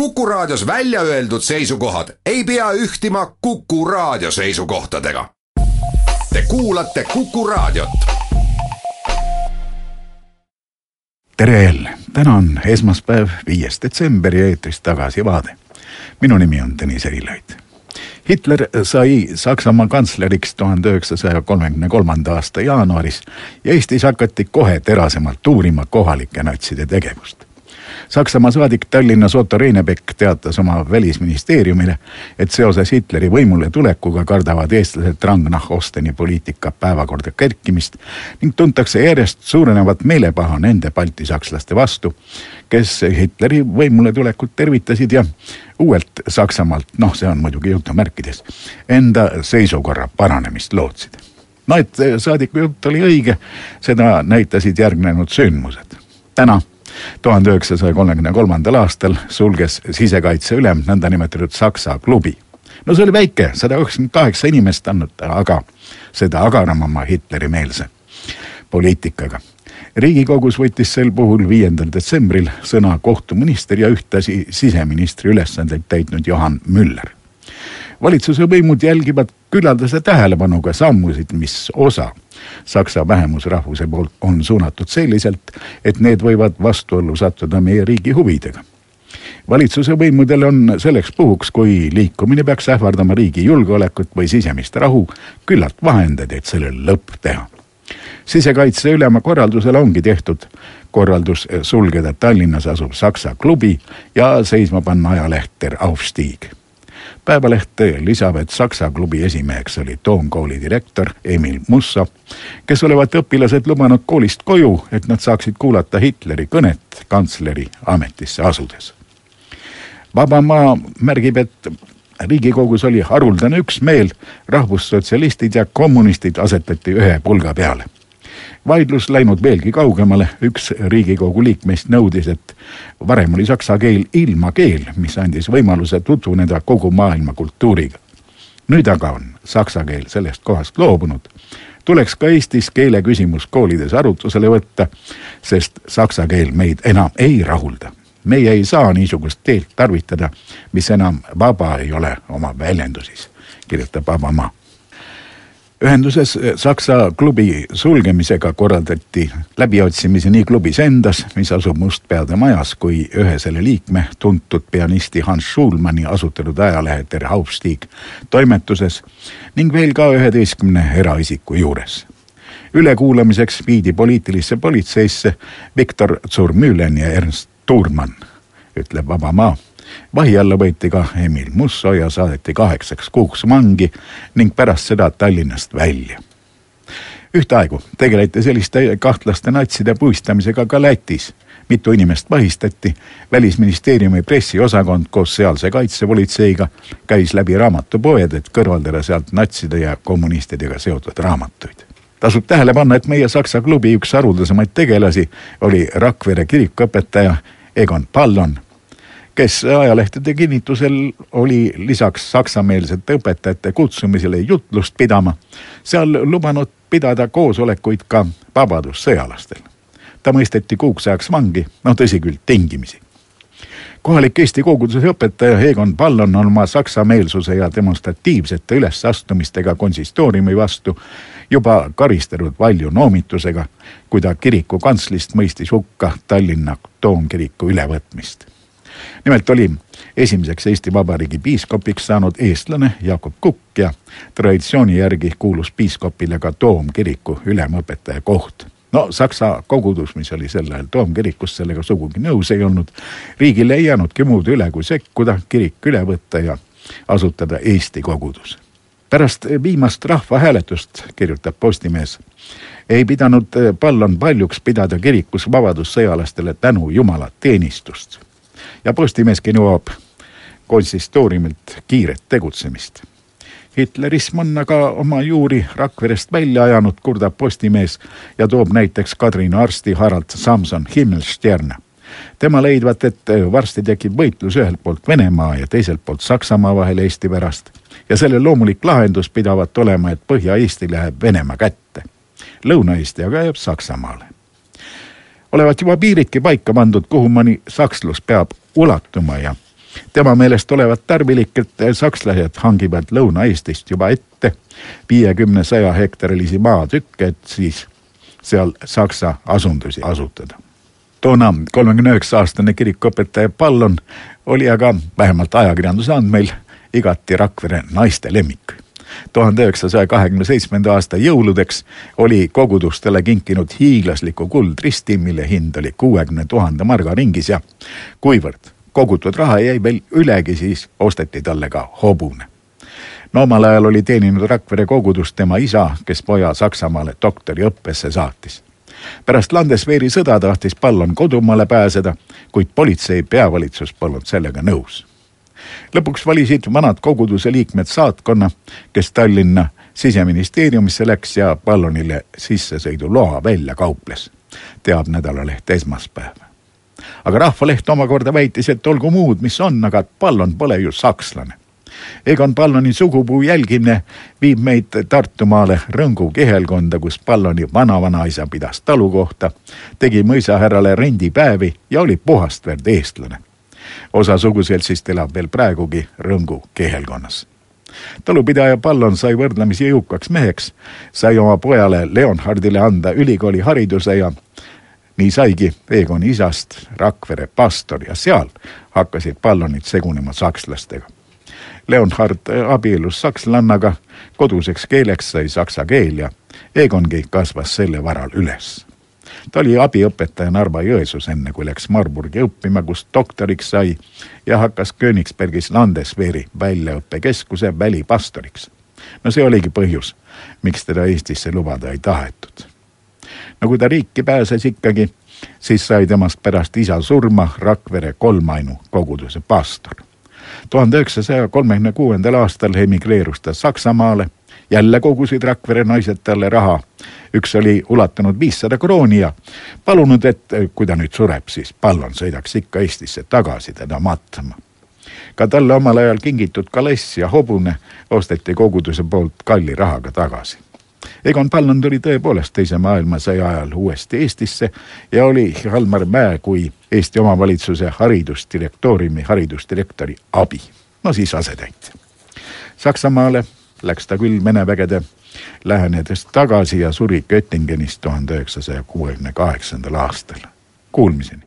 Kuku Raadios välja öeldud seisukohad ei pea ühtima Kuku Raadio seisukohtadega. Te kuulate Kuku Raadiot. tere jälle, täna on esmaspäev, viies detsember ja eetris Tagasivaade. minu nimi on Tõnis Erilaid. Hitler sai Saksamaa kantsleriks tuhande üheksasaja kolmekümne kolmanda aasta jaanuaris ja Eestis hakati kohe terasemalt uurima kohalike natside tegevust Saksamaa saadik Tallinnas Otto Reinebek teatas oma välisministeeriumile, et seoses Hitleri võimule tulekuga kardavad eestlased Rangnach-Osteni poliitika päevakorda kerkimist ning tuntakse järjest suurenevat meelepaha nende baltisakslaste vastu, kes Hitleri võimule tulekut tervitasid ja uuelt Saksamaalt, noh, see on muidugi jutumärkides, enda seisukorra paranemist lootsid no et saadiku jutt oli õige, seda näitasid järgnenud sündmused. täna tuhande üheksasaja kolmekümne kolmandal aastal sulges sisekaitse ülem nõndanimetatud Saksa klubi. no see oli väike, sada üheksakümmend kaheksa inimest andnud, aga seda agaramama Hitleri-meelse poliitikaga. riigikogus võttis sel puhul viiendal detsembril sõna kohtuminister ja ühtlasi siseministri ülesandeid täitnud Johan Müller valitsuse võimud jälgivad küllaldase tähelepanuga sammusid, mis osa saksa vähemusrahvuse poolt on suunatud selliselt, et need võivad vastuollu sattuda meie riigi huvidega. valitsuse võimudel on selleks puhuks, kui liikumine peaks ähvardama riigi julgeolekut või sisemist rahu, küllalt vahendeid, et sellele lõpp teha. Sisekaitse ülema korraldusel ongi tehtud. Korraldus sulgeda Tallinnas asuv Saksa klubi ja seisma panna ajaleht Der Aufstieg päevaleht lisab, et Saksa klubi esimeheks oli Toomkooli direktor Emil Musso, kes olevat õpilased lubanud koolist koju, et nad saaksid kuulata Hitleri kõnet kantsleri ametisse asudes. vaba Maa märgib, et riigikogus oli haruldane üksmeel, rahvussotsialistid ja kommunistid asetati ühe pulga peale vaidlus läinud veelgi kaugemale, üks riigikogu liikmeist nõudis, et varem oli saksa keel ilmakeel, mis andis võimaluse tutvuneda kogu maailma kultuuriga. nüüd aga on saksa keel sellest kohast loobunud. tuleks ka Eestis keele küsimus koolides arutusele võtta, sest saksa keel meid enam ei rahulda. meie ei saa niisugust keelt tarvitada, mis enam vaba ei ole oma väljendusis, kirjutab Vaba Maa ühenduses eh, Saksa klubi sulgemisega korraldati läbiotsimisi nii klubis endas, mis asub Mustpeade majas, kui ühe selle liikme, tuntud pianisti Hans Schulmanni asutatud ajalehe Der Hauptstieg toimetuses ning veel ka üheteistkümne eraisiku juures. ülekuulamiseks viidi poliitilisse politseisse Viktor Zurmülen ja Ernst Thurmann, ütleb Vaba Maa vahi alla võeti ka Emil Musso ja saadeti kaheksaks kuuks vangi ning pärast seda Tallinnast välja. ühtaegu tegeleti selliste kahtlaste natside puistamisega ka Lätis. mitu inimest vahistati, välisministeeriumi pressiosakond koos sealse kaitsepolitseiga käis läbi raamatupoed, et kõrvaldada sealt natside ja kommunistidega seotud raamatuid tasub tähele panna, et meie Saksa klubi üks haruldasemaid tegelasi oli Rakvere kirikuõpetaja Egon Pallon kes ajalehtede kinnitusel oli lisaks saksameelsete õpetajate kutsumisele jutlust pidama, seal lubanud pidada koosolekuid ka vabadussõjalastel. ta mõisteti kuuks ajaks vangi, no tõsi küll, tingimisi. kohalik Eesti koguduse õpetaja Egon Pallon on oma saksameelsuse ja demonstratiivsete ülesastumistega konsistooriumi vastu juba karistanud valju noomitusega, kui ta kiriku kantslist mõistis hukka Tallinna toomkiriku ülevõtmist nimelt oli esimeseks Eesti Vabariigi piiskopiks saanud eestlane Jakob Kukk ja traditsiooni järgi kuulus piiskopile ka toomkiriku ülemõpetaja koht no Saksa kogudus, mis oli sel ajal toomkirikus, sellega sugugi nõus ei olnud. riigil ei jäänudki muud üle, kui sekkuda, kirik üle võtta ja asutada Eesti kogudus. pärast viimast rahvahääletust, kirjutab Postimees, ei pidanud Pallon paljuks pidada kirikus vabadussõjalastele tänu Jumala teenistust ja Postimeeski nõuab konsistooriumilt kiiret tegutsemist. Hitlerism on aga oma juuri Rakverest välja ajanud, kurdab Postimees ja toob näiteks Kadrina arsti Harald Samson Himmelstern. tema leidvat, et varsti tekib võitlus ühelt poolt Venemaa ja teiselt poolt Saksamaa vahel Eesti pärast ja selle loomulik lahendus pidavat olema, et Põhja-Eesti läheb Venemaa kätte. Lõuna-Eesti aga jääb Saksamaale olevat juba piiridki paika pandud, kuhu mõni sakslus peab ulatuma ja tema meelest olevat tarvilik, et sakslased hangivad Lõuna-Eestist juba ette viiekümne, saja hektarilisi maatükke, et siis seal Saksa asundusi asutada. toona kolmekümne üheksa aastane kirikuõpetaja Pallon oli aga vähemalt ajakirjanduse andmeil igati Rakvere naiste lemmik tuhande üheksasaja kahekümne seitsmenda aasta jõuludeks oli kogudustele kinkinud hiiglasliku kuldristi, mille hind oli kuuekümne tuhande marga ringis ja kuivõrd kogutud raha jäi veel ülegi, siis osteti talle ka hobune. no omal ajal oli teeninud Rakvere kogudust tema isa, kes poja Saksamaale doktoriõppesse saatis pärast Landesveeri sõda tahtis Pallon kodumaale pääseda, kuid politsei peavalitsus polnud sellega nõus lõpuks valisid vanad koguduse liikmed saatkonna, kes Tallinna siseministeeriumisse läks ja Pallonile sissesõiduloa välja kauples, teab nädalaleht Esmaspäev. aga Rahvaleht omakorda väitis, et olgu muud, mis on, aga Pallon pole ju sakslane. Egon Palloni sugupuu jälgimine viib meid Tartumaale Rõngu kihelkonda, kus Palloni vanavanaisa pidas talukohta, tegi mõisahärrale rendipäevi ja oli puhast verd eestlane osa suguseltsist elab veel praegugi Rõngu kehelkonnas. talupidaja Pallon sai võrdlemisi jõukaks meheks, sai oma pojale Leonhardile anda ülikoolihariduse ja nii saigi Egoni isast Rakvere pastor ja seal hakkasid Pallonid segunema sakslastega. Leonhard abiellus sakslannaga, koduseks keeleks sai saksa keel ja Egongi kasvas selle varal üles ta oli abiõpetaja Narva-Jõesuus, enne kui läks Marburgi õppima, kus doktoriks sai ja hakkas Königsbergis Landesveri väljaõppekeskuse välipastoriks. no see oligi põhjus, miks teda Eestisse lubada ei tahetud. no kui ta riiki pääses ikkagi, siis sai temast pärast isa surma Rakvere kolmainu koguduse pastor. tuhande üheksasaja kolmekümne kuuendal aastal emigreerus ta Saksamaale jälle kogusid Rakvere naised talle raha. üks oli ulatanud viissada krooni ja palunud, et kui ta nüüd sureb, siis Pallon sõidaks ikka Eestisse tagasi teda matma. ka talle omal ajal kingitud kaless ja hobune osteti koguduse poolt kalli rahaga tagasi. Egon Pallon tuli tõepoolest Teise maailmasõja ajal uuesti Eestisse ja oli Halmar Mäe kui Eesti omavalitsuse haridusdirektooriumi haridusdirektori abi, no siis asetäitja. Saksamaale läks ta küll Vene vägede lähenedes tagasi ja suri Göttingenis tuhande üheksasaja kuuekümne kaheksandal aastal. Kuulmiseni.